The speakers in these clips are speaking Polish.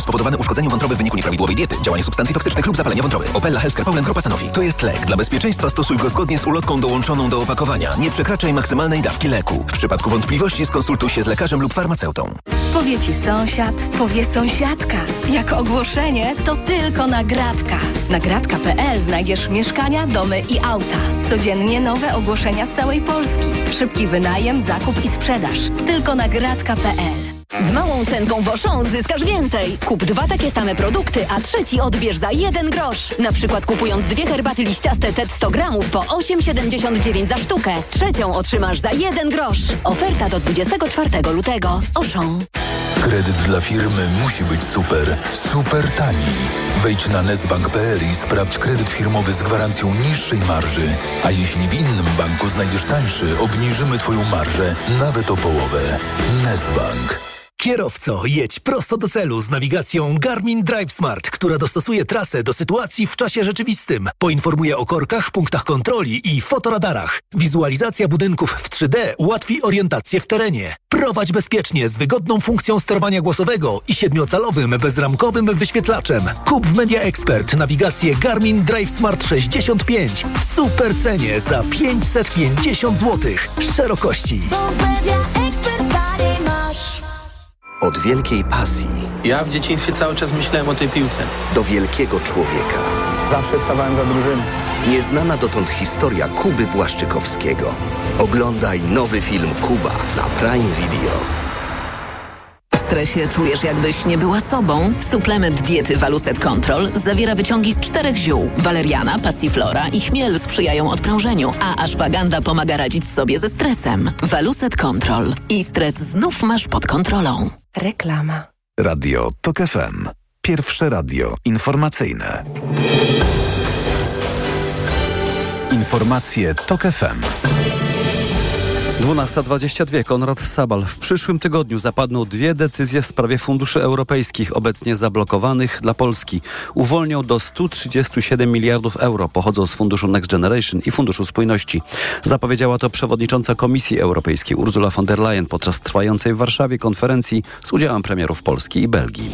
spowodowany uszkodzeniem wątroby w wyniku nieprawidłowej diety, działanie substancji toksycznych lub zapalenia wątroby. Opella Healthcare Poland Grupa Sanofi. To jest lek. Dla bezpieczeństwa stosuj go zgodnie z ulotką dołączoną do opakowania. Nie przekraczaj maksymalnej dawki leku. W przypadku wątpliwości skonsultuj się z lekarzem lub farmaceutą. Powie ci sąsiad, powie sąsiadka. Jak ogłoszenie, to tylko nagradka. Nagradka.pl znajdziesz mieszkania, domy i auta. Codziennie nowe ogłoszenia z całej Polski. Szybki wynajem, zakup i sprzedaż. Tylko nagradka.pl. Z małą cenką Woszą zyskasz więcej. Kup dwa takie same produkty, a trzeci odbierz za jeden grosz. Na przykład kupując dwie herbaty liściaste TED 100 gramów po 8,79 za sztukę. Trzecią otrzymasz za jeden grosz. Oferta do 24 lutego. Oszą. Kredyt dla firmy musi być super, super tani. Wejdź na nestbank.pl i sprawdź kredyt firmowy z gwarancją niższej marży. A jeśli w innym banku znajdziesz tańszy, obniżymy Twoją marżę nawet o połowę. Nestbank. Kierowco, jedź prosto do celu z nawigacją Garmin Drive Smart, która dostosuje trasę do sytuacji w czasie rzeczywistym. Poinformuje o korkach, punktach kontroli i fotoradarach. Wizualizacja budynków w 3D ułatwi orientację w terenie. Prowadź bezpiecznie z wygodną funkcją sterowania głosowego i siedmiocalowym bezramkowym wyświetlaczem. Kup w Media Expert nawigację Garmin Drive Smart 65 w super cenie za 550 zł. Szerokości. Od wielkiej pasji Ja w dzieciństwie cały czas myślałem o tej piłce. do wielkiego człowieka. Zawsze stawałem za drużyną. Nieznana dotąd historia Kuby Błaszczykowskiego. Oglądaj nowy film Kuba na Prime Video. W stresie czujesz jakbyś nie była sobą? Suplement diety Waluset Control zawiera wyciągi z czterech ziół. Waleriana, passiflora i chmiel sprzyjają odprężeniu, a ashwagandha pomaga radzić sobie ze stresem. Waluset Control. I stres znów masz pod kontrolą. Reklama. Radio TOK FM. Pierwsze radio informacyjne. Informacje TOK FM. 12.22. Konrad Sabal. W przyszłym tygodniu zapadną dwie decyzje w sprawie funduszy europejskich obecnie zablokowanych dla Polski. Uwolnią do 137 miliardów euro. Pochodzą z funduszu Next Generation i Funduszu Spójności. Zapowiedziała to przewodnicząca Komisji Europejskiej Ursula von der Leyen podczas trwającej w Warszawie konferencji z udziałem premierów Polski i Belgii.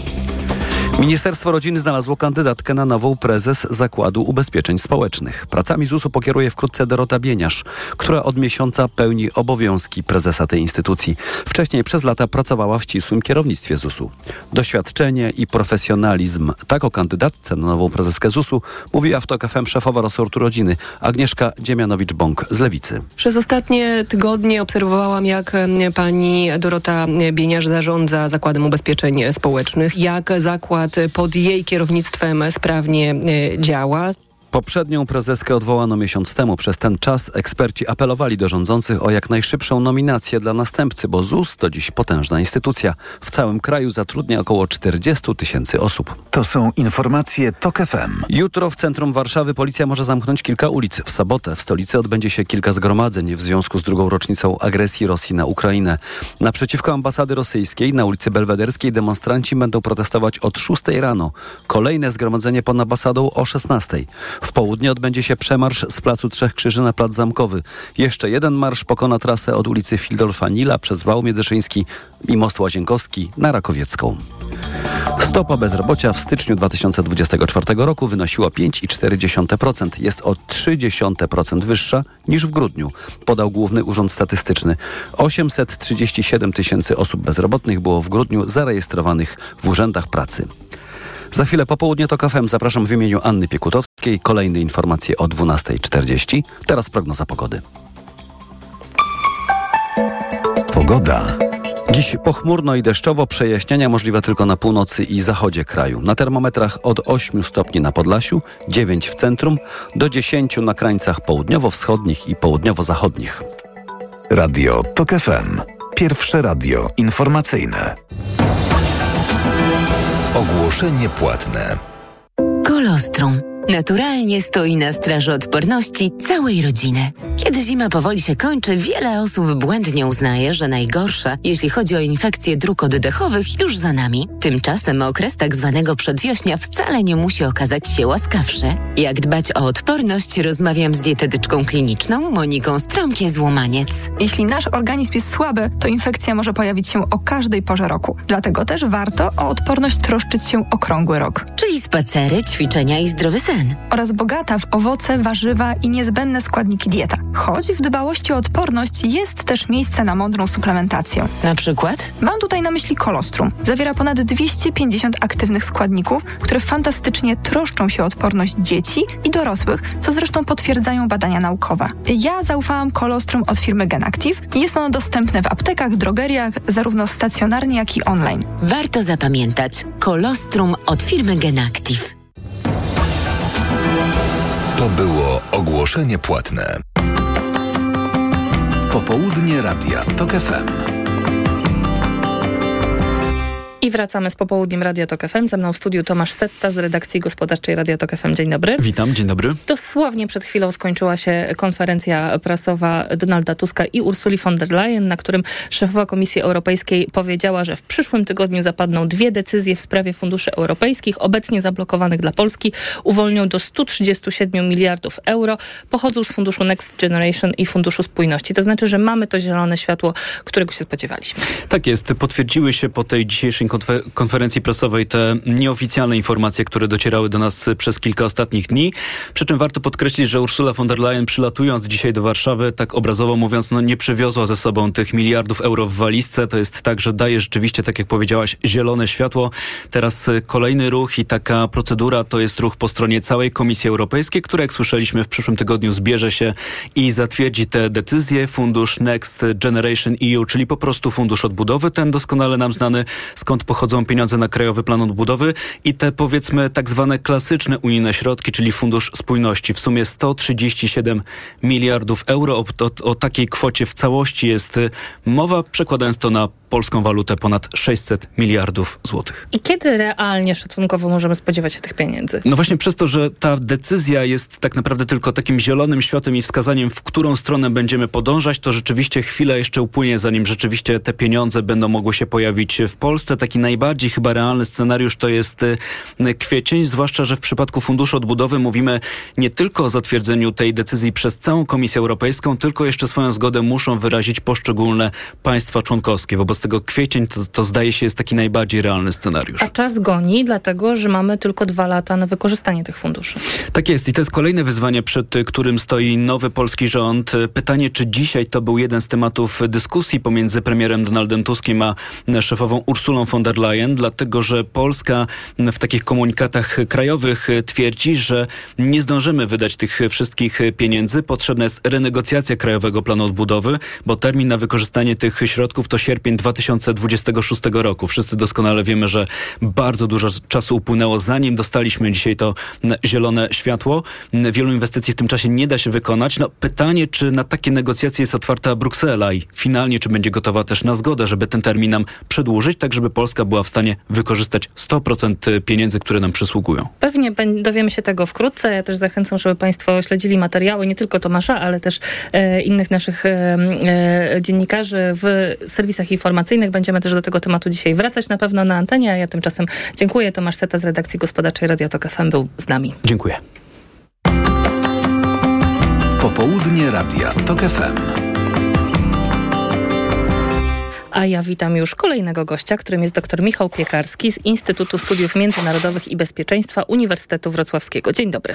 Ministerstwo Rodziny znalazło kandydatkę na nową prezes Zakładu Ubezpieczeń Społecznych. Pracami ZUS-u pokieruje wkrótce Dorota Bieniasz, która od miesiąca pełni obowiązki prezesa tej instytucji. Wcześniej przez lata pracowała w ścisłym kierownictwie ZUS-u. Doświadczenie i profesjonalizm. Tak o kandydatce na nową prezeskę ZUS-u mówiła w TOK FM szefowa resortu rodziny Agnieszka Dziemianowicz-Bąk z Lewicy. Przez ostatnie tygodnie obserwowałam, jak pani Dorota Bieniarz zarządza Zakładem Ubezpieczeń Społecznych, jak zakład pod jej kierownictwem sprawnie e, działa. Poprzednią prezeskę odwołano miesiąc temu. Przez ten czas eksperci apelowali do rządzących o jak najszybszą nominację dla następcy, bo ZUS to dziś potężna instytucja. W całym kraju zatrudnia około 40 tysięcy osób. To są informacje TOK FM. Jutro w centrum Warszawy policja może zamknąć kilka ulic. W sobotę w stolicy odbędzie się kilka zgromadzeń w związku z drugą rocznicą agresji Rosji na Ukrainę. Naprzeciwko ambasady rosyjskiej na ulicy Belwederskiej demonstranci będą protestować od 6 rano. Kolejne zgromadzenie pod ambasadą o 16. W południe odbędzie się przemarsz z Placu Trzech Krzyży na Plac Zamkowy. Jeszcze jeden marsz pokona trasę od ulicy Fildolfa Nila przez Wał Międzyszyński i Most Łazienkowski na Rakowiecką. Stopa bezrobocia w styczniu 2024 roku wynosiła 5,4%. Jest o 0,3% wyższa niż w grudniu, podał Główny Urząd Statystyczny. 837 tysięcy osób bezrobotnych było w grudniu zarejestrowanych w urzędach pracy. Za chwilę po południu to KFM zapraszam w imieniu Anny Piekutowskiej. Kolejne informacje o 12.40. Teraz prognoza pogody. Pogoda. Dziś pochmurno i deszczowo, przejaśnienia możliwe tylko na północy i zachodzie kraju. Na termometrach od 8 stopni na Podlasiu, 9 w centrum, do 10 na krańcach południowo-wschodnich i południowo-zachodnich. Radio TOK FM. Pierwsze radio informacyjne. Ogłoszenie płatne. Kolostrum. Naturalnie stoi na straży odporności całej rodziny. Kiedy zima powoli się kończy, wiele osób błędnie uznaje, że najgorsze, jeśli chodzi o infekcje dróg oddechowych, już za nami. Tymczasem okres tak zwanego przedwiośnia wcale nie musi okazać się łaskawszy. Jak dbać o odporność, rozmawiam z dietetyczką kliniczną Moniką Stromkie-Złomaniec. Jeśli nasz organizm jest słaby, to infekcja może pojawić się o każdej porze roku. Dlatego też warto o odporność troszczyć się okrągły rok. Czyli spacery, ćwiczenia i zdrowy sen. Oraz bogata w owoce, warzywa i niezbędne składniki dieta. Choć w dbałości o odporność jest też miejsce na mądrą suplementację. Na przykład? Mam tutaj na myśli kolostrum. Zawiera ponad 250 aktywnych składników, które fantastycznie troszczą się o odporność dzieci i dorosłych, co zresztą potwierdzają badania naukowe. Ja zaufałam kolostrum od firmy Genactive i jest ono dostępne w aptekach, drogeriach, zarówno stacjonarnie, jak i online. Warto zapamiętać. Kolostrum od firmy Genactive. To było ogłoszenie płatne. Popołudnie Radia TOK FM. I wracamy z popołudniem Radia Tok FM. Ze mną w studiu Tomasz Setta z redakcji gospodarczej Radia Tok FM. Dzień dobry. Witam, dzień dobry. Dosłownie przed chwilą skończyła się konferencja prasowa Donalda Tuska i Ursuli von der Leyen, na którym szefowa Komisji Europejskiej powiedziała, że w przyszłym tygodniu zapadną dwie decyzje w sprawie funduszy europejskich, obecnie zablokowanych dla Polski. Uwolnią do 137 miliardów euro. Pochodzą z funduszu Next Generation i Funduszu Spójności. To znaczy, że mamy to zielone światło, którego się spodziewaliśmy. Tak jest. Potwierdziły się po tej dzisiejszej konferencji prasowej te nieoficjalne informacje, które docierały do nas przez kilka ostatnich dni. Przy czym warto podkreślić, że Ursula von der Leyen przylatując dzisiaj do Warszawy, tak obrazowo mówiąc, no nie przywiozła ze sobą tych miliardów euro w walizce. To jest tak, że daje rzeczywiście, tak jak powiedziałaś, zielone światło. Teraz kolejny ruch i taka procedura to jest ruch po stronie całej Komisji Europejskiej, która jak słyszeliśmy w przyszłym tygodniu zbierze się i zatwierdzi te decyzje. Fundusz Next Generation EU, czyli po prostu fundusz odbudowy, ten doskonale nam znany, skąd pochodzą pieniądze na Krajowy Plan Odbudowy i te powiedzmy tak zwane klasyczne unijne środki, czyli Fundusz Spójności. W sumie 137 miliardów euro. O, o, o takiej kwocie w całości jest y, mowa, przekładając to na polską walutę ponad 600 miliardów złotych. I kiedy realnie szacunkowo możemy spodziewać się tych pieniędzy? No właśnie przez to, że ta decyzja jest tak naprawdę tylko takim zielonym światem i wskazaniem, w którą stronę będziemy podążać, to rzeczywiście chwilę jeszcze upłynie, zanim rzeczywiście te pieniądze będą mogły się pojawić w Polsce. Taki najbardziej chyba realny scenariusz to jest y, kwiecień, zwłaszcza, że w przypadku Funduszu Odbudowy mówimy nie tylko o zatwierdzeniu tej decyzji przez całą Komisję Europejską, tylko jeszcze swoją zgodę muszą wyrazić poszczególne państwa członkowskie. Wobec tego kwiecień to, to zdaje się jest taki najbardziej realny scenariusz. A czas goni, dlatego że mamy tylko dwa lata na wykorzystanie tych funduszy. Tak jest i to jest kolejne wyzwanie, przed którym stoi nowy polski rząd. Pytanie, czy dzisiaj to był jeden z tematów dyskusji pomiędzy premierem Donaldem Tuskiem a szefową Ursulą von der Leyen, dlatego że Polska w takich komunikatach krajowych twierdzi, że nie zdążymy wydać tych wszystkich pieniędzy. Potrzebna jest renegocjacja Krajowego Planu Odbudowy, bo termin na wykorzystanie tych środków to sierpień 2026 roku. Wszyscy doskonale wiemy, że bardzo dużo czasu upłynęło, zanim dostaliśmy dzisiaj to zielone światło. Wielu inwestycji w tym czasie nie da się wykonać. No, pytanie, czy na takie negocjacje jest otwarta Bruksela i finalnie, czy będzie gotowa też na zgodę, żeby ten termin nam przedłużyć, tak żeby Polska była w stanie wykorzystać 100% pieniędzy, które nam przysługują. Pewnie dowiemy się tego wkrótce. Ja też zachęcam, żeby Państwo śledzili materiały, nie tylko Tomasza, ale też e, innych naszych e, e, dziennikarzy w serwisach informacyjnych. Będziemy też do tego tematu dzisiaj wracać na pewno na antenie, a ja tymczasem dziękuję. Tomasz Seta z redakcji gospodarczej Radio Tok FM był z nami. Dziękuję. Popołudnie Radia TOK FM. A ja witam już kolejnego gościa, którym jest dr Michał Piekarski z Instytutu Studiów Międzynarodowych i Bezpieczeństwa Uniwersytetu Wrocławskiego. Dzień dobry.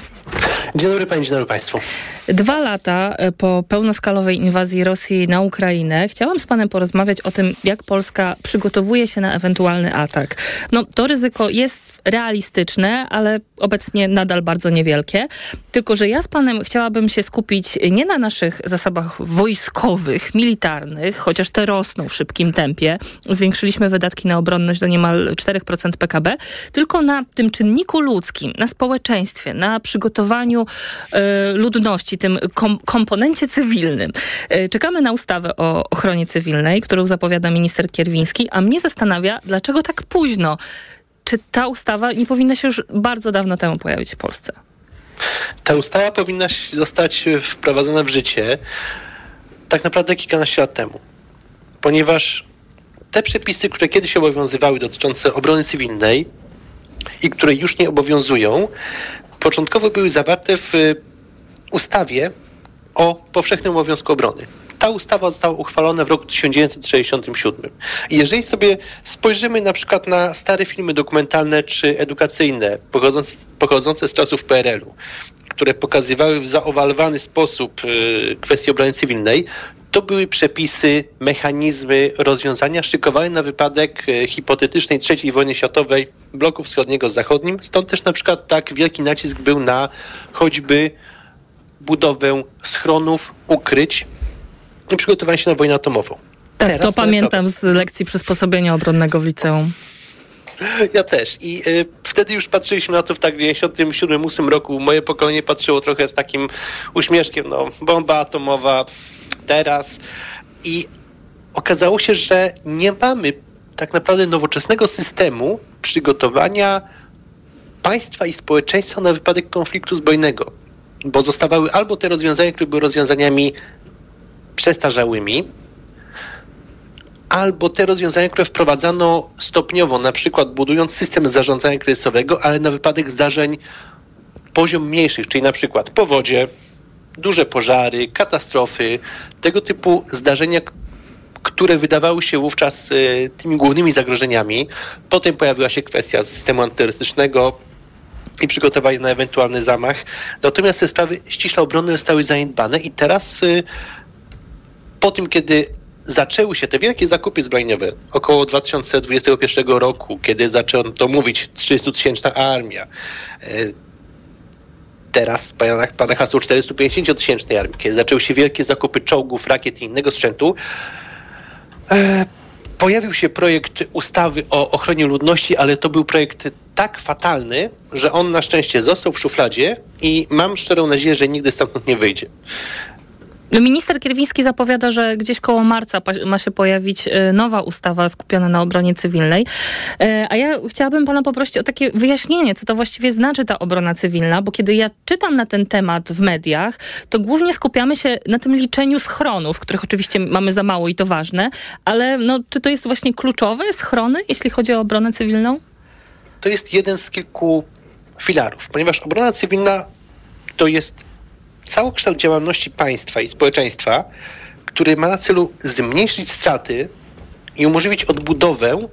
Dzień dobry Pani, dzień dobry Państwu. Dwa lata e, po pełnoskalowej inwazji Rosji na Ukrainę chciałam z Panem porozmawiać o tym, jak Polska przygotowuje się na ewentualny atak. No, to ryzyko jest realistyczne, ale obecnie nadal bardzo niewielkie. Tylko, że ja z Panem chciałabym się skupić nie na naszych zasobach wojskowych, militarnych, chociaż te rosną w szybkim tempie. Zwiększyliśmy wydatki na obronność do niemal 4% PKB, tylko na tym czynniku ludzkim, na społeczeństwie, na przygotowaniu y, ludności, tym kom komponencie cywilnym. Y, czekamy na ustawę o ochronie cywilnej, którą zapowiada minister Kierwiński, a mnie zastanawia, dlaczego tak późno? Czy ta ustawa nie powinna się już bardzo dawno temu pojawić w Polsce? Ta ustawa powinna zostać wprowadzona w życie tak naprawdę kilkanaście lat temu, ponieważ te przepisy, które kiedyś obowiązywały dotyczące obrony cywilnej i które już nie obowiązują, początkowo były zawarte w ustawie o powszechnym obowiązku obrony. Ta ustawa została uchwalona w roku 1967. I jeżeli sobie spojrzymy na przykład na stare filmy dokumentalne czy edukacyjne pochodzące, pochodzące z czasów PRL-u, które pokazywały w zaowalowany sposób y, kwestii obrony cywilnej, to były przepisy, mechanizmy, rozwiązania szykowane na wypadek y, hipotetycznej III wojny światowej bloku wschodniego z zachodnim. Stąd też na przykład tak wielki nacisk był na choćby budowę schronów, ukryć przygotowanie się na wojnę atomową. Tak, Teraz to pamiętam z lekcji przysposobienia obronnego w liceum. Ja też. I y, wtedy już patrzyliśmy na to w tak 97-8 roku. Moje pokolenie patrzyło trochę z takim uśmieszkiem, no, bomba atomowa teraz. I okazało się, że nie mamy tak naprawdę nowoczesnego systemu przygotowania państwa i społeczeństwa na wypadek konfliktu zbrojnego. Bo zostawały albo te rozwiązania, które były rozwiązaniami przestarzałymi, albo te rozwiązania, które wprowadzano stopniowo, na przykład budując system zarządzania kryzysowego, ale na wypadek zdarzeń poziom mniejszych, czyli na przykład powodzie, duże pożary, katastrofy, tego typu zdarzenia, które wydawały się wówczas e, tymi głównymi zagrożeniami. Potem pojawiła się kwestia systemu antyterrorystycznego i przygotowania na ewentualny zamach. Natomiast te sprawy ściśle obrony zostały zaniedbane i teraz e, po tym, kiedy zaczęły się te wielkie zakupy zbrojeniowe około 2021 roku, kiedy zaczęto mówić 300-tysięczna armia, e, teraz pada, hasło 450-tysięcznej armii, kiedy zaczęły się wielkie zakupy czołgów, rakiet i innego sprzętu, e, pojawił się projekt ustawy o ochronie ludności, ale to był projekt tak fatalny, że on na szczęście został w szufladzie i mam szczerą nadzieję, że nigdy stamtąd nie wyjdzie. No, minister Kierwiński zapowiada, że gdzieś koło marca ma się pojawić y, nowa ustawa skupiona na obronie cywilnej. Y, a ja chciałabym pana poprosić o takie wyjaśnienie, co to właściwie znaczy ta obrona cywilna, bo kiedy ja czytam na ten temat w mediach, to głównie skupiamy się na tym liczeniu schronów, których oczywiście mamy za mało i to ważne, ale no, czy to jest właśnie kluczowe, schrony, jeśli chodzi o obronę cywilną? To jest jeden z kilku filarów, ponieważ obrona cywilna to jest całokształt działalności państwa i społeczeństwa, który ma na celu zmniejszyć straty i umożliwić odbudowę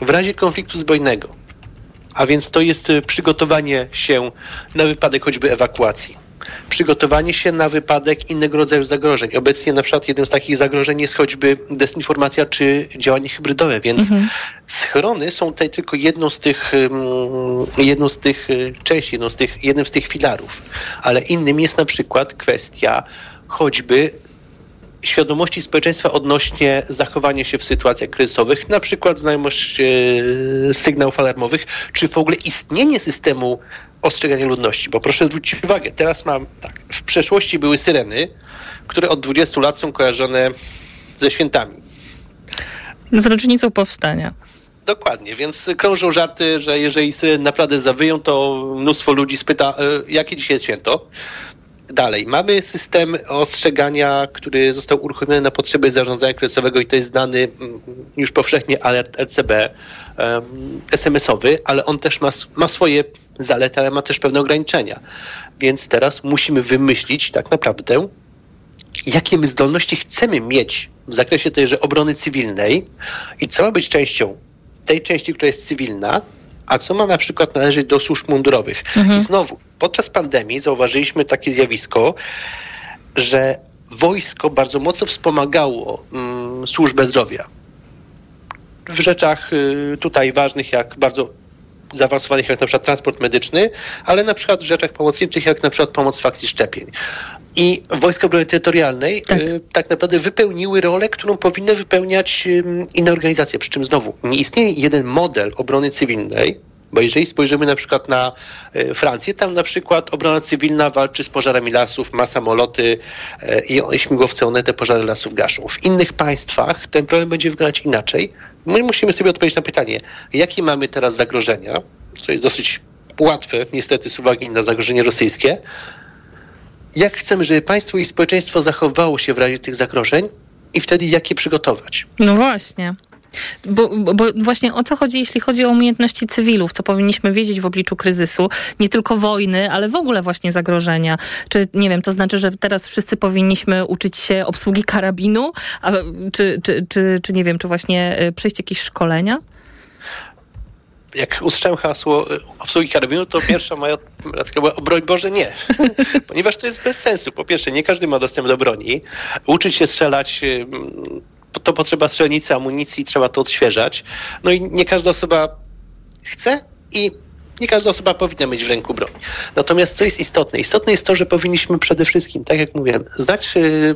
w razie konfliktu zbrojnego. A więc to jest przygotowanie się na wypadek choćby ewakuacji. Przygotowanie się na wypadek innego rodzaju zagrożeń. Obecnie na przykład jednym z takich zagrożeń jest choćby dezinformacja czy działanie hybrydowe, więc mhm. schrony są tutaj tylko jedną z tych, jedną z tych y, części, jedną z tych, jednym z tych filarów. Ale innym jest na przykład kwestia choćby świadomości społeczeństwa odnośnie zachowania się w sytuacjach kryzysowych, na przykład znajomość e, sygnałów alarmowych, czy w ogóle istnienie systemu ostrzegania ludności. Bo proszę zwrócić uwagę, teraz mam tak, w przeszłości były syreny, które od 20 lat są kojarzone ze świętami. Z rocznicą powstania. Dokładnie, więc krążą żarty, że jeżeli syreny naprawdę zawyją, to mnóstwo ludzi spyta, e, jakie dzisiaj jest święto. Dalej, mamy system ostrzegania, który został uruchomiony na potrzeby zarządzania kryzysowego i to jest znany mm, już powszechnie alert LCB SMS-owy, ale on też ma, ma swoje zalety, ale ma też pewne ograniczenia. Więc teraz musimy wymyślić tak naprawdę, jakie my zdolności chcemy mieć w zakresie tejże obrony cywilnej i co ma być częścią tej części, która jest cywilna, a co ma na przykład należeć do służb mundurowych. Mhm. I znowu, podczas pandemii zauważyliśmy takie zjawisko, że wojsko bardzo mocno wspomagało mm, służbę zdrowia. W rzeczach y, tutaj ważnych, jak bardzo zaawansowanych, jak na przykład transport medyczny, ale na przykład w rzeczach pomocniczych, jak na przykład pomoc w akcji szczepień. I Wojska Obrony Terytorialnej tak. Y, tak. naprawdę wypełniły rolę, którą powinny wypełniać y, inne organizacje. Przy czym znowu nie istnieje jeden model obrony cywilnej, bo jeżeli spojrzymy na przykład na y, Francję, tam na przykład obrona cywilna walczy z pożarami lasów, ma samoloty i śmigłowce, one te pożary lasów gaszą. W innych państwach ten problem będzie wyglądać inaczej. My musimy sobie odpowiedzieć na pytanie, jakie mamy teraz zagrożenia, co jest dosyć łatwe, niestety z uwagi na zagrożenie rosyjskie. Jak chcemy, żeby państwo i społeczeństwo zachowało się w razie tych zagrożeń i wtedy jak je przygotować? No właśnie. Bo, bo, właśnie o co chodzi, jeśli chodzi o umiejętności cywilów, co powinniśmy wiedzieć w obliczu kryzysu, nie tylko wojny, ale w ogóle właśnie zagrożenia. Czy, nie wiem, to znaczy, że teraz wszyscy powinniśmy uczyć się obsługi karabinu, a, czy, czy, czy, czy nie wiem, czy właśnie y, przejść jakieś szkolenia? Jak usłyszałem hasło y, obsługi karabinu, to pierwsza moja reakcja była, o broń Boże, nie. Ponieważ to jest bez sensu. Po pierwsze, nie każdy ma dostęp do broni. Uczyć się strzelać y, to potrzeba strzelnicy, amunicji, trzeba to odświeżać. No i nie każda osoba chce i nie każda osoba powinna mieć w ręku broń. Natomiast co jest istotne? Istotne jest to, że powinniśmy przede wszystkim, tak jak mówiłem, znać y,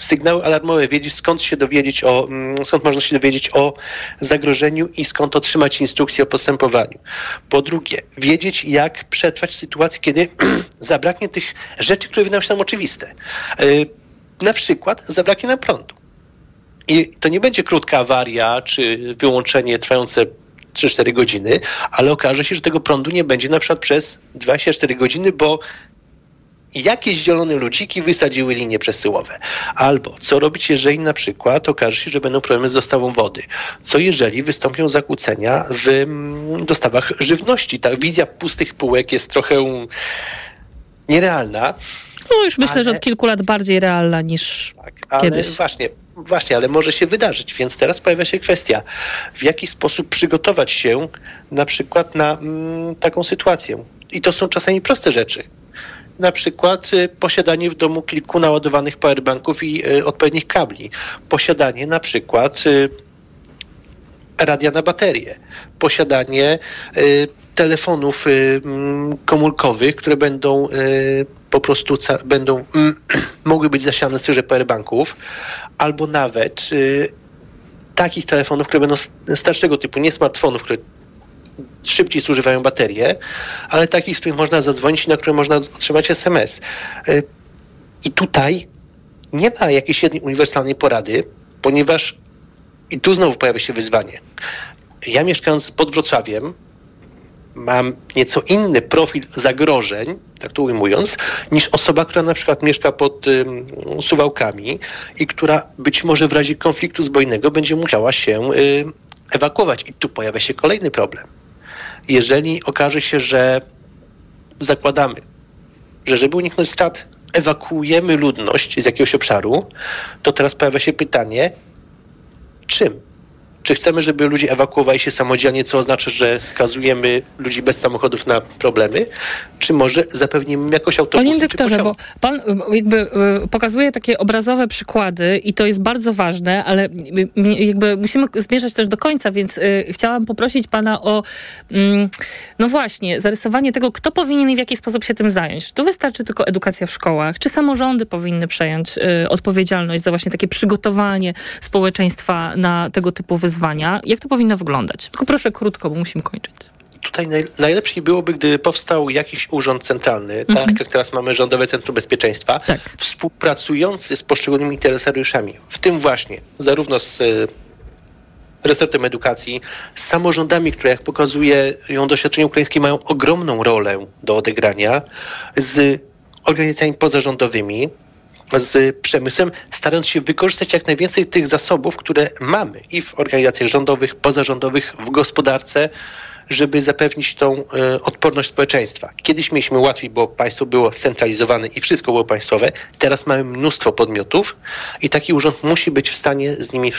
sygnały alarmowe, wiedzieć skąd się dowiedzieć o, mm, skąd można się dowiedzieć o zagrożeniu i skąd otrzymać instrukcję o postępowaniu. Po drugie, wiedzieć jak przetrwać w sytuacji, kiedy zabraknie tych rzeczy, które wydają się nam oczywiste. Y, na przykład zabraknie nam prądu. I to nie będzie krótka awaria czy wyłączenie trwające 3-4 godziny, ale okaże się, że tego prądu nie będzie na przykład przez 24 godziny, bo jakieś zielone ludziki wysadziły linie przesyłowe. Albo co robić, jeżeli na przykład okaże się, że będą problemy z dostawą wody? Co jeżeli wystąpią zakłócenia w mm, dostawach żywności? Ta wizja pustych półek jest trochę nierealna. No już myślę, ale... że od kilku lat bardziej realna niż tak, ale kiedyś. Właśnie, właśnie, ale może się wydarzyć, więc teraz pojawia się kwestia, w jaki sposób przygotować się na przykład na mm, taką sytuację. I to są czasami proste rzeczy. Na przykład y, posiadanie w domu kilku naładowanych powerbanków i y, odpowiednich kabli. Posiadanie na przykład y, radia na baterię. Posiadanie telefonów mm, komórkowych, które będą po prostu będą mogły być zasiane z tychże powerbanków, albo nawet takich telefonów, które będą starszego typu, nie smartfonów, które szybciej zużywają baterie, ale takich, z których można zadzwonić i na które można otrzymać SMS. I tutaj nie ma jakiejś jednej uniwersalnej porady, ponieważ i tu znowu pojawia się wyzwanie. Ja mieszkając pod Wrocławiem, mam nieco inny profil zagrożeń, tak to ujmując, niż osoba, która na przykład mieszka pod ym, Suwałkami i która być może w razie konfliktu zbrojnego będzie musiała się y, ewakuować. I tu pojawia się kolejny problem. Jeżeli okaże się, że zakładamy, że żeby uniknąć strat, ewakuujemy ludność z jakiegoś obszaru, to teraz pojawia się pytanie, czym? Czy chcemy, żeby ludzie ewakuowali się samodzielnie, co oznacza, że skazujemy ludzi bez samochodów na problemy? Czy może zapewnimy jakoś autobusy? Panie doktorze, bo pan y, jakby y, pokazuje takie obrazowe przykłady i to jest bardzo ważne, ale y, jakby musimy zmierzać też do końca, więc chciałam poprosić pana o mm, no właśnie, zarysowanie tego, kto powinien i w jaki sposób się tym zająć. Czy to wystarczy tylko edukacja w szkołach? Czy samorządy powinny przejąć odpowiedzialność za właśnie takie przygotowanie społeczeństwa na tego typu wyzwania? Wyzwania. Jak to powinno wyglądać? Tylko proszę krótko, bo musimy kończyć tutaj naj, najlepiej byłoby, gdyby powstał jakiś urząd centralny, tak mhm. tak jak teraz mamy Rządowe Centrum Bezpieczeństwa, tak. współpracujący z poszczególnymi interesariuszami, w tym właśnie zarówno z e, resortem edukacji, z samorządami, które jak pokazuje ją doświadczenie ukraińskie mają ogromną rolę do odegrania, z organizacjami pozarządowymi, z przemysłem, starając się wykorzystać jak najwięcej tych zasobów, które mamy i w organizacjach rządowych, pozarządowych, w gospodarce, żeby zapewnić tą y, odporność społeczeństwa. Kiedyś mieliśmy łatwiej, bo państwo było scentralizowane i wszystko było państwowe. Teraz mamy mnóstwo podmiotów i taki urząd musi być w stanie z nimi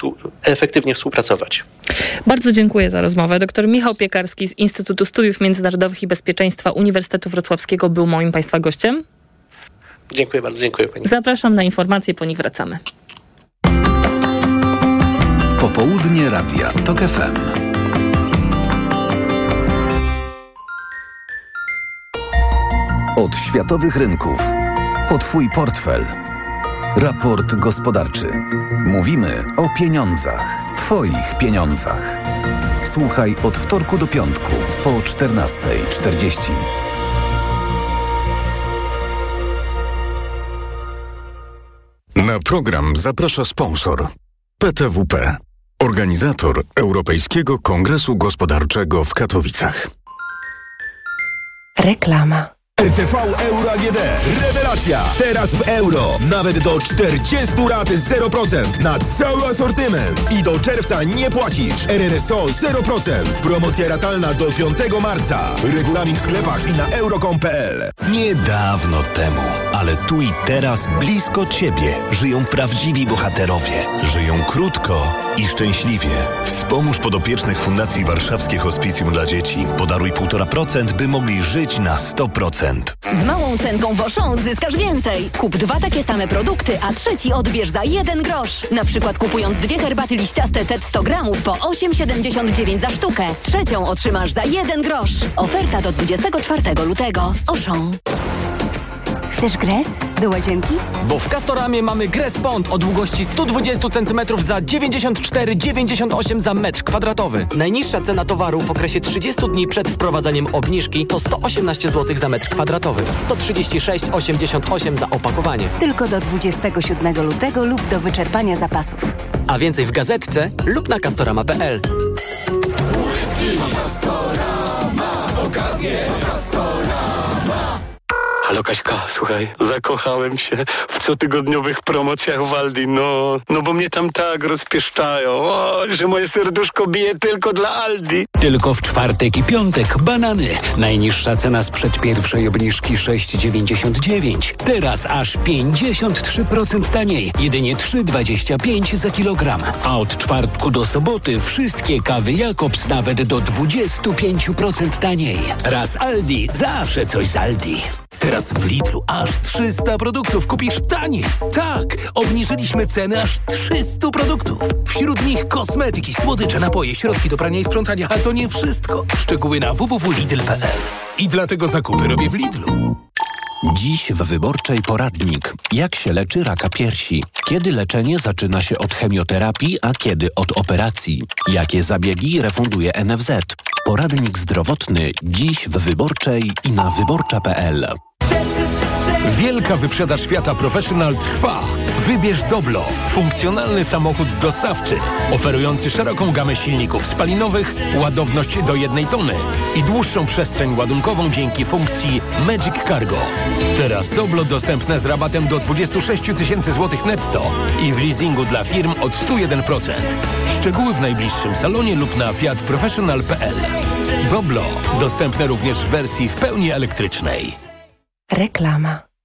efektywnie współpracować. Bardzo dziękuję za rozmowę. Dr Michał Piekarski z Instytutu Studiów Międzynarodowych i Bezpieczeństwa Uniwersytetu Wrocławskiego był moim Państwa gościem. Dziękuję bardzo, dziękuję Pani. Zapraszam na informacje, po nich wracamy. Popołudnie Radia TOK FM. Od światowych rynków. O Twój portfel. Raport gospodarczy. Mówimy o pieniądzach. Twoich pieniądzach. Słuchaj od wtorku do piątku po 14.40. program zaprasza sponsor PTWP, organizator Europejskiego Kongresu Gospodarczego w Katowicach. Reklama. RTV Euro AGD. Rewelacja! Teraz w euro. Nawet do 40 rat 0% na cały asortyment. I do czerwca nie płacisz. RRSO 0%. Promocja ratalna do 5 marca. Regulamin w sklepach i na euro.com.pl Niedawno temu, ale tu i teraz blisko Ciebie żyją prawdziwi bohaterowie. Żyją krótko i szczęśliwie. Wspomóż podopiecznych Fundacji Warszawskie Hospicjum dla Dzieci. Podaruj 1,5%, by mogli żyć na 100%. Z małą cenką Woszą zyskasz więcej. Kup dwa takie same produkty, a trzeci odbierz za jeden grosz. Na przykład kupując dwie herbaty liściaste TED 100 gramów po 8,79 za sztukę. Trzecią otrzymasz za jeden grosz. Oferta do 24 lutego. Oszą. Chcesz gres? Do łazienki? Bo w Castoramie mamy Gres Bond o długości 120 cm za 94,98 za metr kwadratowy. Najniższa cena towaru w okresie 30 dni przed wprowadzaniem obniżki to 118 zł za metr kwadratowy. 136,88 za opakowanie. Tylko do 27 lutego lub do wyczerpania zapasów. A więcej w gazetce lub na castorama.pl. Okazje Halo Kaśka, słuchaj, zakochałem się w cotygodniowych promocjach Waldi, no, no bo mnie tam tak rozpieszczają, o, że moje serduszko bije tylko dla Aldi. Tylko w czwartek i piątek banany. Najniższa cena sprzed pierwszej obniżki 6,99. Teraz aż 53% taniej. Jedynie 3,25 za kilogram. A od czwartku do soboty wszystkie kawy Jakobs nawet do 25% taniej. Raz Aldi, zawsze coś z Aldi. Teraz w Lidlu aż 300 produktów kupisz taniej. Tak, obniżyliśmy ceny aż 300 produktów. Wśród nich kosmetyki, słodycze, napoje, środki do prania i sprzątania. A to nie wszystko. Szczegóły na www.lidl.pl I dlatego zakupy robię w Lidlu. Dziś w Wyborczej poradnik. Jak się leczy raka piersi? Kiedy leczenie zaczyna się od chemioterapii, a kiedy od operacji? Jakie zabiegi refunduje NFZ? Poradnik zdrowotny dziś w Wyborczej i na wyborcza.pl. Wielka wyprzedaż Fiata Professional trwa. Wybierz Doblo, funkcjonalny samochód dostawczy, oferujący szeroką gamę silników spalinowych, ładowność do jednej tony i dłuższą przestrzeń ładunkową dzięki funkcji Magic Cargo. Teraz Doblo dostępne z rabatem do 26 tysięcy złotych netto i w leasingu dla firm od 101%. Szczegóły w najbliższym salonie lub na fiatprofessional.pl. Doblo dostępne również w wersji w pełni elektrycznej. Reklama.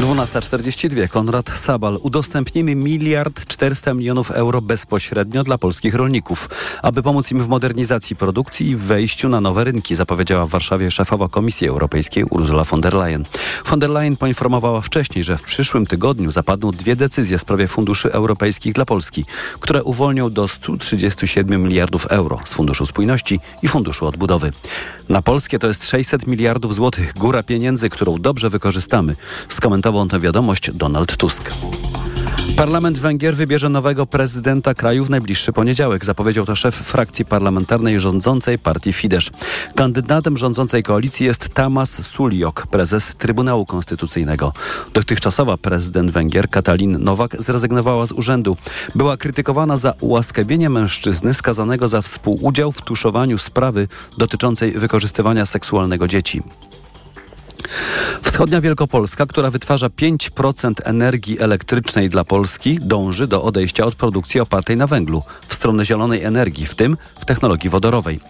12.42. Konrad Sabal. Udostępnimy miliard 400 milionów euro bezpośrednio dla polskich rolników, aby pomóc im w modernizacji produkcji i wejściu na nowe rynki, zapowiedziała w Warszawie szefowa Komisji Europejskiej Ursula von der Leyen. Von der Leyen poinformowała wcześniej, że w przyszłym tygodniu zapadną dwie decyzje w sprawie funduszy europejskich dla Polski, które uwolnią do 137 miliardów euro z Funduszu Spójności i Funduszu Odbudowy. Na Polskie to jest 600 miliardów złotych, góra pieniędzy, którą dobrze wykorzystamy, skomentował tę wiadomość Donald Tusk. Parlament Węgier wybierze nowego prezydenta kraju w najbliższy poniedziałek, zapowiedział to szef frakcji parlamentarnej rządzącej partii Fidesz. Kandydatem rządzącej koalicji jest Tamas Suliok, prezes Trybunału Konstytucyjnego. Dotychczasowa prezydent Węgier Katalin Nowak zrezygnowała z urzędu. Była krytykowana za ułaskawienie mężczyzny skazanego za współudział w tuszowaniu sprawy dotyczącej wykorzystywania seksualnego dzieci. Wschodnia Wielkopolska, która wytwarza 5% energii elektrycznej dla Polski, dąży do odejścia od produkcji opartej na węglu w stronę zielonej energii, w tym w technologii wodorowej.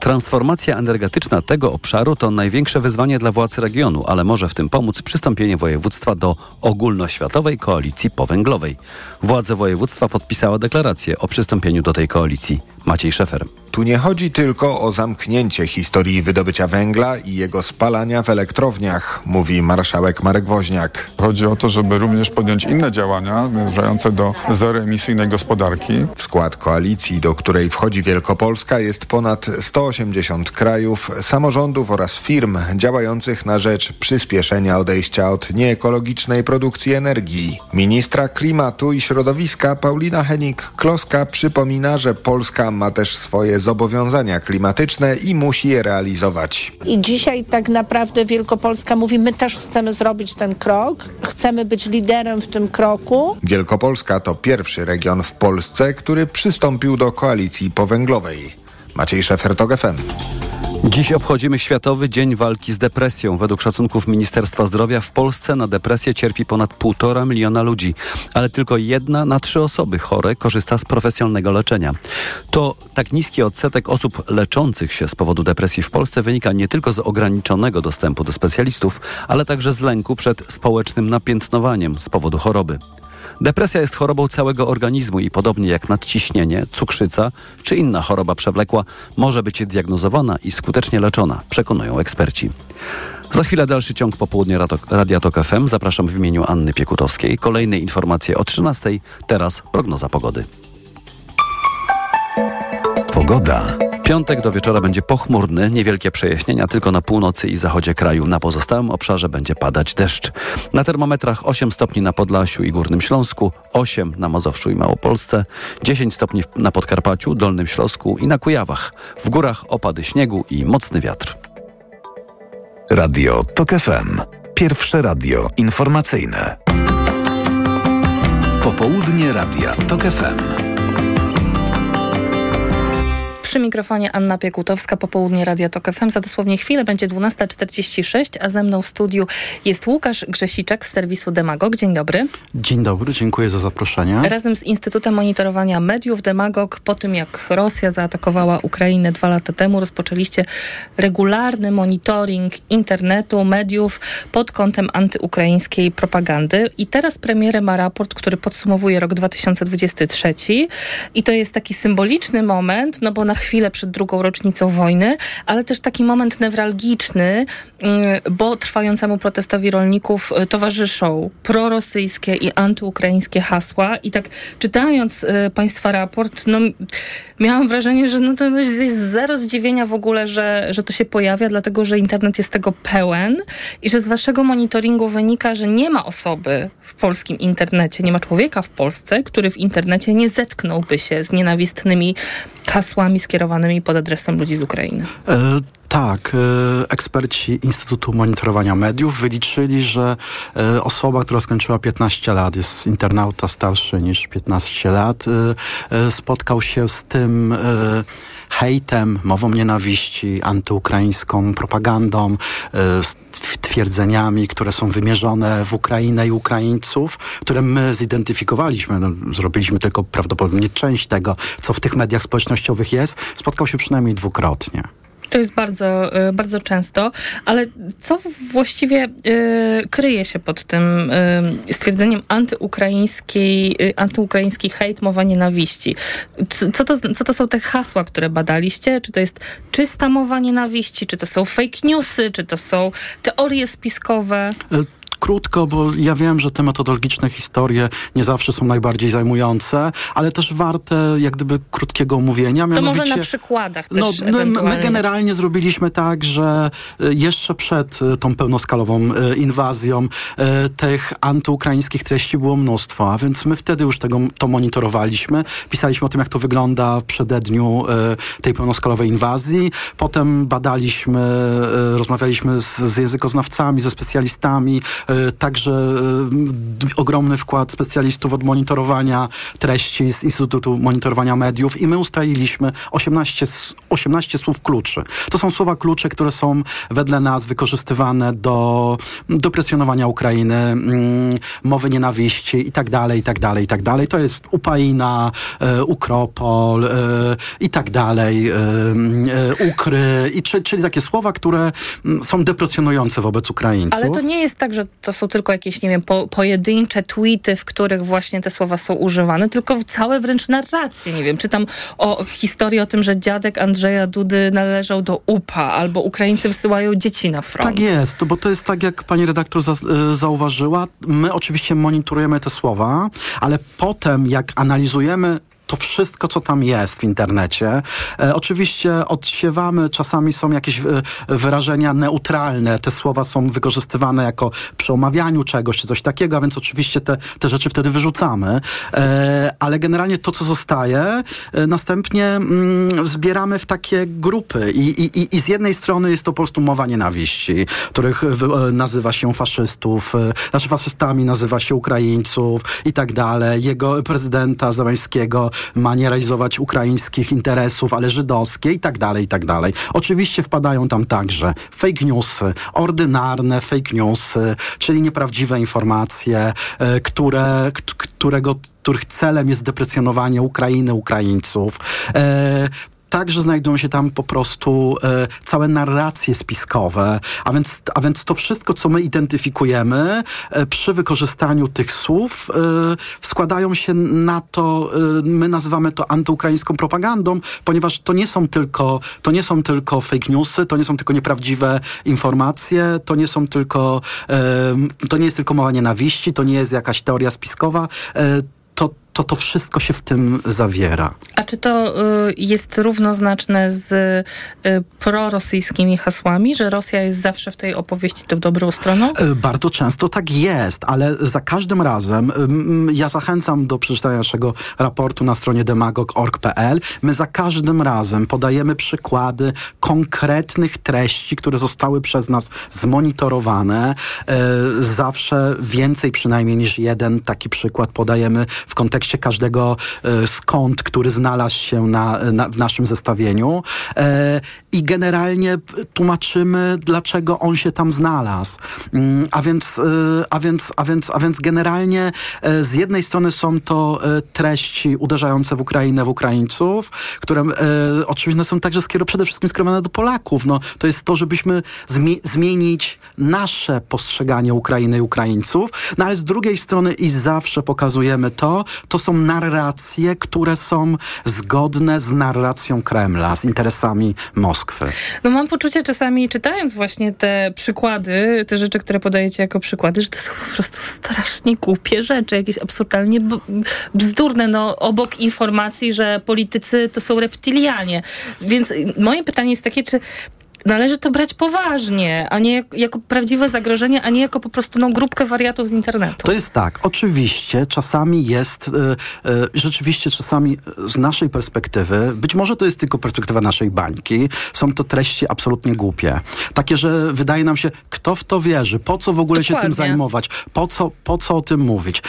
Transformacja energetyczna tego obszaru to największe wyzwanie dla władz regionu, ale może w tym pomóc przystąpienie województwa do ogólnoświatowej koalicji powęglowej. Władze województwa podpisała deklarację o przystąpieniu do tej koalicji. Maciej Szefer. Tu nie chodzi tylko o zamknięcie historii wydobycia węgla i jego spalania w elektrowniach, mówi marszałek Marek Woźniak. Chodzi o to, żeby również podjąć inne działania zmierzające do zeroemisyjnej gospodarki. W skład koalicji, do której wchodzi Wielkopolska jest ponad 180 krajów, samorządów oraz firm działających na rzecz przyspieszenia odejścia od nieekologicznej produkcji energii. Ministra klimatu i środowiska Paulina Henik-Kloska przypomina, że Polska ma też swoje zobowiązania klimatyczne i musi je realizować. I dzisiaj tak naprawdę Wielkopolska mówi, my też chcemy zrobić ten krok, chcemy być liderem w tym kroku. Wielkopolska to pierwszy region w Polsce, który przystąpił do koalicji powęglowej. Maciej Szefer, TOG FM. Dziś obchodzimy Światowy Dzień Walki z Depresją. Według szacunków Ministerstwa Zdrowia w Polsce na depresję cierpi ponad półtora miliona ludzi, ale tylko jedna na trzy osoby chore korzysta z profesjonalnego leczenia. To tak niski odsetek osób leczących się z powodu depresji w Polsce wynika nie tylko z ograniczonego dostępu do specjalistów, ale także z lęku przed społecznym napiętnowaniem z powodu choroby. Depresja jest chorobą całego organizmu i podobnie jak nadciśnienie, cukrzyca czy inna choroba przewlekła może być diagnozowana i skutecznie leczona, przekonują eksperci. Za chwilę dalszy ciąg popołudnia Radia Tok FM. Zapraszam w imieniu Anny Piekutowskiej. Kolejne informacje o 13. Teraz prognoza pogody. Pogoda. Piątek do wieczora będzie pochmurny, niewielkie przejaśnienia tylko na północy i zachodzie kraju. Na pozostałym obszarze będzie padać deszcz. Na termometrach 8 stopni na Podlasiu i Górnym Śląsku, 8 na Mazowszu i Małopolsce, 10 stopni na Podkarpaciu, Dolnym Śląsku i na Kujawach. W górach opady śniegu i mocny wiatr. Radio TOK FM. Pierwsze radio informacyjne. Popołudnie Radia TOK FM. Przy mikrofonie Anna Piekutowska, popołudnie Radio Tok FM. Za dosłownie chwilę będzie 12.46, a ze mną w studiu jest Łukasz Grzesiczek z serwisu Demagog. Dzień dobry. Dzień dobry, dziękuję za zaproszenie. Razem z Instytutem Monitorowania Mediów Demagog, po tym jak Rosja zaatakowała Ukrainę dwa lata temu, rozpoczęliście regularny monitoring internetu, mediów pod kątem antyukraińskiej propagandy. I teraz premierem ma raport, który podsumowuje rok 2023 i to jest taki symboliczny moment, no bo na chwilę przed drugą rocznicą wojny, ale też taki moment newralgiczny, mm, bo trwającemu protestowi rolników y, towarzyszą prorosyjskie i antyukraińskie hasła. I tak czytając y, Państwa raport, no miałam wrażenie, że no to jest zero zdziwienia w ogóle, że, że to się pojawia, dlatego że internet jest tego pełen i że z Waszego monitoringu wynika, że nie ma osoby w polskim internecie, nie ma człowieka w Polsce, który w internecie nie zetknąłby się z nienawistnymi hasłami skierowanymi pod adresem ludzi z Ukrainy. E tak, e, eksperci Instytutu Monitorowania Mediów wyliczyli, że e, osoba, która skończyła 15 lat, jest internauta starszy niż 15 lat, e, spotkał się z tym hejtem, mową nienawiści, antyukraińską propagandą, twierdzeniami, które są wymierzone w Ukrainę i Ukraińców, które my zidentyfikowaliśmy, no, zrobiliśmy tylko prawdopodobnie część tego, co w tych mediach społecznościowych jest, spotkał się przynajmniej dwukrotnie. To jest bardzo, y, bardzo często, ale co właściwie y, kryje się pod tym y, stwierdzeniem antyukraińskiej, antyukraiński hejt, mowa nienawiści? Co to, co to są te hasła, które badaliście? Czy to jest czysta mowa nienawiści? Czy to są fake newsy? Czy to są teorie spiskowe? Krótko, bo ja wiem, że te metodologiczne historie nie zawsze są najbardziej zajmujące, ale też warte jak gdyby krótkiego omówienia. To może na przykładach no, też no, My generalnie zrobiliśmy tak, że e, jeszcze przed e, tą pełnoskalową e, inwazją tych antyukraińskich treści było mnóstwo, a więc my wtedy już tego, to monitorowaliśmy. Pisaliśmy o tym, jak to wygląda w przededniu tej pełnoskalowej inwazji. Potem badaliśmy, rozmawialiśmy z, z językoznawcami, ze specjalistami, także e, ogromny wkład specjalistów od monitorowania treści z Instytutu Monitorowania Mediów i my ustaliliśmy 18, 18 słów kluczy. To są słowa klucze, które są wedle nas wykorzystywane do, do presjonowania Ukrainy, mm, mowy nienawiści i tak dalej, i tak dalej, i tak dalej. To jest Upaina, e, Ukropol i tak dalej, Ukry, i, czyli takie słowa, które mm, są depresjonujące wobec Ukraińców. Ale to nie jest tak, że to są tylko jakieś, nie wiem, po, pojedyncze tweety, w których właśnie te słowa są używane, tylko całe wręcz narracje. Nie wiem, czytam o historii o tym, że dziadek Andrzeja Dudy należał do UPA, albo Ukraińcy wysyłają dzieci na front. Tak jest, bo to jest tak, jak pani redaktor za, y, zauważyła. My oczywiście monitorujemy te słowa, ale potem jak analizujemy to wszystko, co tam jest w internecie. E, oczywiście odsiewamy, czasami są jakieś e, wyrażenia neutralne, te słowa są wykorzystywane jako przy omawianiu czegoś, czy coś takiego, a więc oczywiście te, te rzeczy wtedy wyrzucamy. E, ale generalnie to, co zostaje, e, następnie mm, zbieramy w takie grupy I, i, i, z jednej strony jest to po prostu mowa nienawiści, których e, nazywa się faszystów, znaczy faszystami nazywa się Ukraińców i tak dalej. Jego prezydenta Zeleńskiego ma nie realizować ukraińskich interesów, ale żydowskie i tak dalej, i tak dalej. Oczywiście wpadają tam także fake newsy, ordynarne fake newsy, czyli nieprawdziwe informacje, e, które, którego, których celem jest deprecjonowanie Ukrainy, Ukraińców. Także znajdują się tam po prostu e, całe narracje spiskowe, a więc, a więc to wszystko, co my identyfikujemy e, przy wykorzystaniu tych słów, e, składają się na to, e, my nazywamy to antyukraińską propagandą, ponieważ to nie są tylko, to nie są tylko fake newsy, to nie są tylko nieprawdziwe informacje, to nie są tylko, e, to nie jest tylko mowa nienawiści, to nie jest jakaś teoria spiskowa, e, to, to wszystko się w tym zawiera. A czy to y, jest równoznaczne z y, prorosyjskimi hasłami, że Rosja jest zawsze w tej opowieści tą dobrą stroną? E, Bardzo często tak jest, ale za każdym razem ja zachęcam do przeczytania naszego raportu na stronie demagog.org.pl. My za każdym razem podajemy przykłady konkretnych treści, które zostały przez nas zmonitorowane. E, Zawsze więcej przynajmniej niż jeden taki przykład podajemy w kontekście każdego e, skąd, który znalazł się na, na, w naszym zestawieniu. E, I generalnie tłumaczymy, dlaczego on się tam znalazł. Mm, A więc, e, a więc, a więc, a więc generalnie z jednej strony są to treści uderzające w Ukrainę, w Ukraińców, które oczywiście są także skierowane, przede wszystkim skierowane do Polaków. No, to jest to, żebyśmy zmi- zmienić nasze postrzeganie Ukrainy i Ukraińców, no ale z drugiej strony i zawsze pokazujemy to, to są narracje, które są zgodne z narracją Kremla, z interesami Moskwy. No mam poczucie czasami, czytając właśnie te przykłady, te rzeczy, które podajecie jako przykłady, że to są po prostu strasznie głupie rzeczy, jakieś absurdalnie bzdurne, no obok informacji, że politycy to są reptilianie. Więc moje pytanie jest takie, czy należy to brać poważnie, a nie jak, jako prawdziwe zagrożenie, a nie jako po prostu no, grupkę wariatów z internetu. To jest tak, oczywiście czasami jest, e, e, rzeczywiście czasami z naszej perspektywy, być może to jest tylko perspektywa naszej bańki, są to treści absolutnie głupie. Takie, że wydaje nam się, kto w to wierzy, po co w ogóle się tym Dokładnie. zajmować, po co, po co o tym mówić.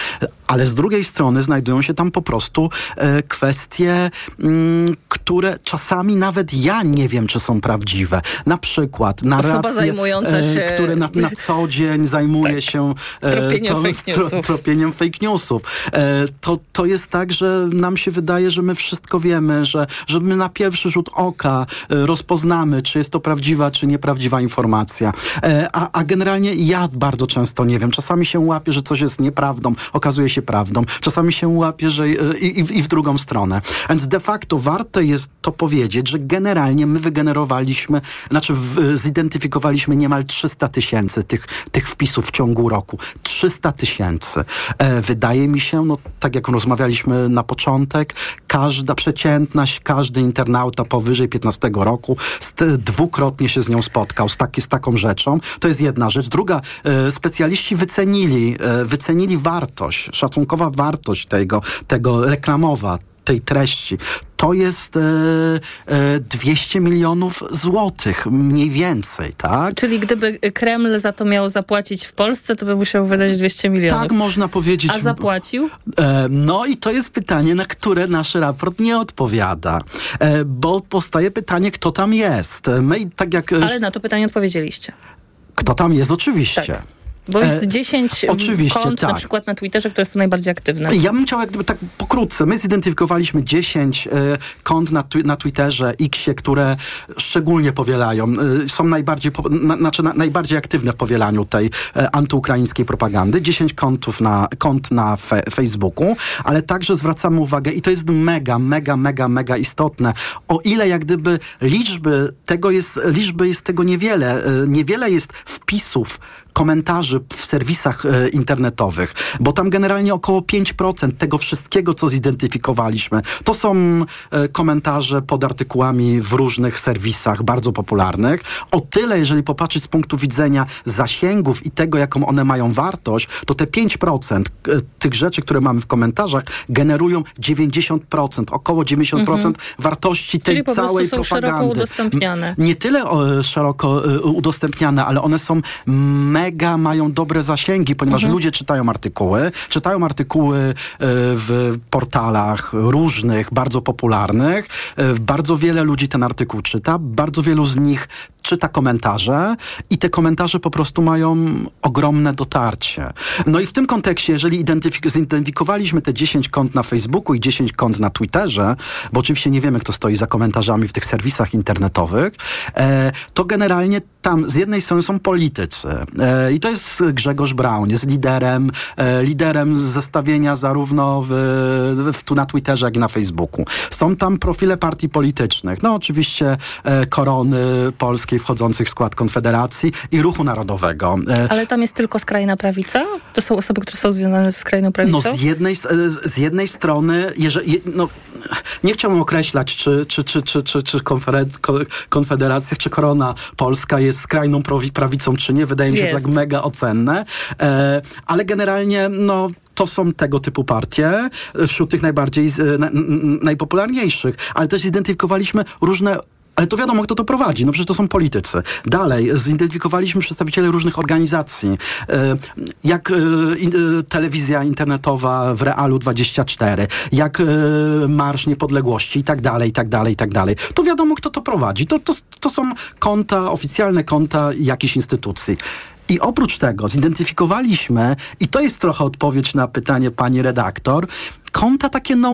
Ale z drugiej strony znajdują się tam po prostu e, kwestie, mm, które czasami nawet ja nie wiem, czy są prawdziwe. Na przykład zajmująca e, które na, na co dzień zajmuje się e, Tropieniem fake newsów. tropieniem fake newsów. E, to, to jest tak, że nam się wydaje, że my wszystko wiemy, że, że my na pierwszy rzut oka e, rozpoznamy, czy jest to prawdziwa, czy nieprawdziwa informacja. E, a, a generalnie ja bardzo często nie wiem. Czasami się łapię, że coś jest nieprawdą, okazuje się prawdą. Czasami się łapię, że e, i, i, i w drugą stronę. Więc de facto warto jest to powiedzieć, że generalnie my wygenerowaliśmy, znaczy w, zidentyfikowaliśmy niemal 300 tysięcy tych, tych wpisów w ciągu roku. 300 tysięcy. E, wydaje mi się, no tak jak rozmawialiśmy na początek, każda przeciętność, każdy internauta powyżej 15 roku dwukrotnie się z nią spotkał, z, taki, z taką rzeczą. To jest jedna rzecz. Druga, e, specjaliści wycenili, e, wycenili wartość, szacunkowa wartość tego, tego reklamowa, tej treści. To jest e, e, 200 milionów złotych, mniej więcej, tak? Czyli gdyby Kreml za to miał zapłacić w Polsce, to by musiał wydać 200 milionów. Tak można powiedzieć. A zapłacił? E, No i to jest pytanie, na które nasz raport nie odpowiada. E, Bo powstaje pytanie, kto tam jest. E, My, tak jak... e, Ale na to pytanie odpowiedzieliście. Kto tam jest, oczywiście. Bo jest E, 10 oczywiście, kont na tak. przykład na Twitterze, które są najbardziej aktywne. Ja bym chciał jak gdyby tak pokrótce. My zidentyfikowaliśmy 10 e, kont na, twi- na Twitterze, Xie, które szczególnie powielają, e, są najbardziej, po, na, znaczy na, najbardziej aktywne w powielaniu tej e, antyukraińskiej propagandy. 10 kontów na, kont na fe, Facebooku, ale także zwracamy uwagę i to jest mega, mega, mega, mega istotne. O ile jak gdyby liczby tego jest, liczby jest tego niewiele. E, niewiele jest wpisów, komentarzy komentarzy w serwisach e, internetowych, bo tam generalnie około 5% tego wszystkiego, co zidentyfikowaliśmy, to są e, komentarze pod artykułami w różnych serwisach bardzo popularnych. O tyle, jeżeli popatrzeć z punktu widzenia zasięgów i tego, jaką one mają wartość, to te 5% e, tych rzeczy, które mamy w komentarzach, generują 90%, około 90% Mhm. wartości tej Czyli po całej są szeroko propagandy. udostępniane. Nie tyle szeroko udostępniane, ale one są mega, mają dobre zasięgi, ponieważ Mhm. ludzie czytają artykuły, czytają artykuły y, w portalach różnych, bardzo popularnych. Y, Bardzo wiele ludzi ten artykuł czyta, bardzo wielu z nich czyta komentarze i te komentarze po prostu mają ogromne dotarcie. No i w tym kontekście, jeżeli identyfik- zidentyfikowaliśmy te 10 kont na Facebooku i 10 kont na Twitterze, bo oczywiście nie wiemy, kto stoi za komentarzami w tych serwisach internetowych, e, to generalnie tam z jednej strony są politycy e, i to jest Grzegorz Braun, jest liderem, e, liderem zestawienia zarówno w, w, tu na Twitterze, jak i na Facebooku. Są tam profile partii politycznych, no oczywiście e, korony polskiej wchodzących w skład Konfederacji i Ruchu Narodowego. E, Ale tam jest tylko skrajna prawica? To są osoby, które są związane ze skrajną prawicą? no z jednej, z z jednej strony, jeżeli, je- no, nie chciałbym określać, czy, czy, czy, czy, czy, czy Konfederacja, czy Korona Polska jest skrajną prawi- prawicą, czy nie. Wydaje mi się to Jest. tak mega ocenne. E, ale generalnie, no, to są tego typu partie, e, wśród tych najbardziej, najpopularniejszych. Ale też zidentyfikowaliśmy różne ale to wiadomo, kto to prowadzi. No przecież to są politycy. Dalej, zidentyfikowaliśmy przedstawicieli różnych organizacji, e, jak e, e, telewizja internetowa w Realu 24, jak Marsz Niepodległości i tak dalej, i tak dalej, i tak dalej. To wiadomo, kto to prowadzi. To, to, to są konta, oficjalne konta jakichś instytucji. I oprócz tego zidentyfikowaliśmy, i to jest trochę odpowiedź na pytanie pani redaktor, konta takie no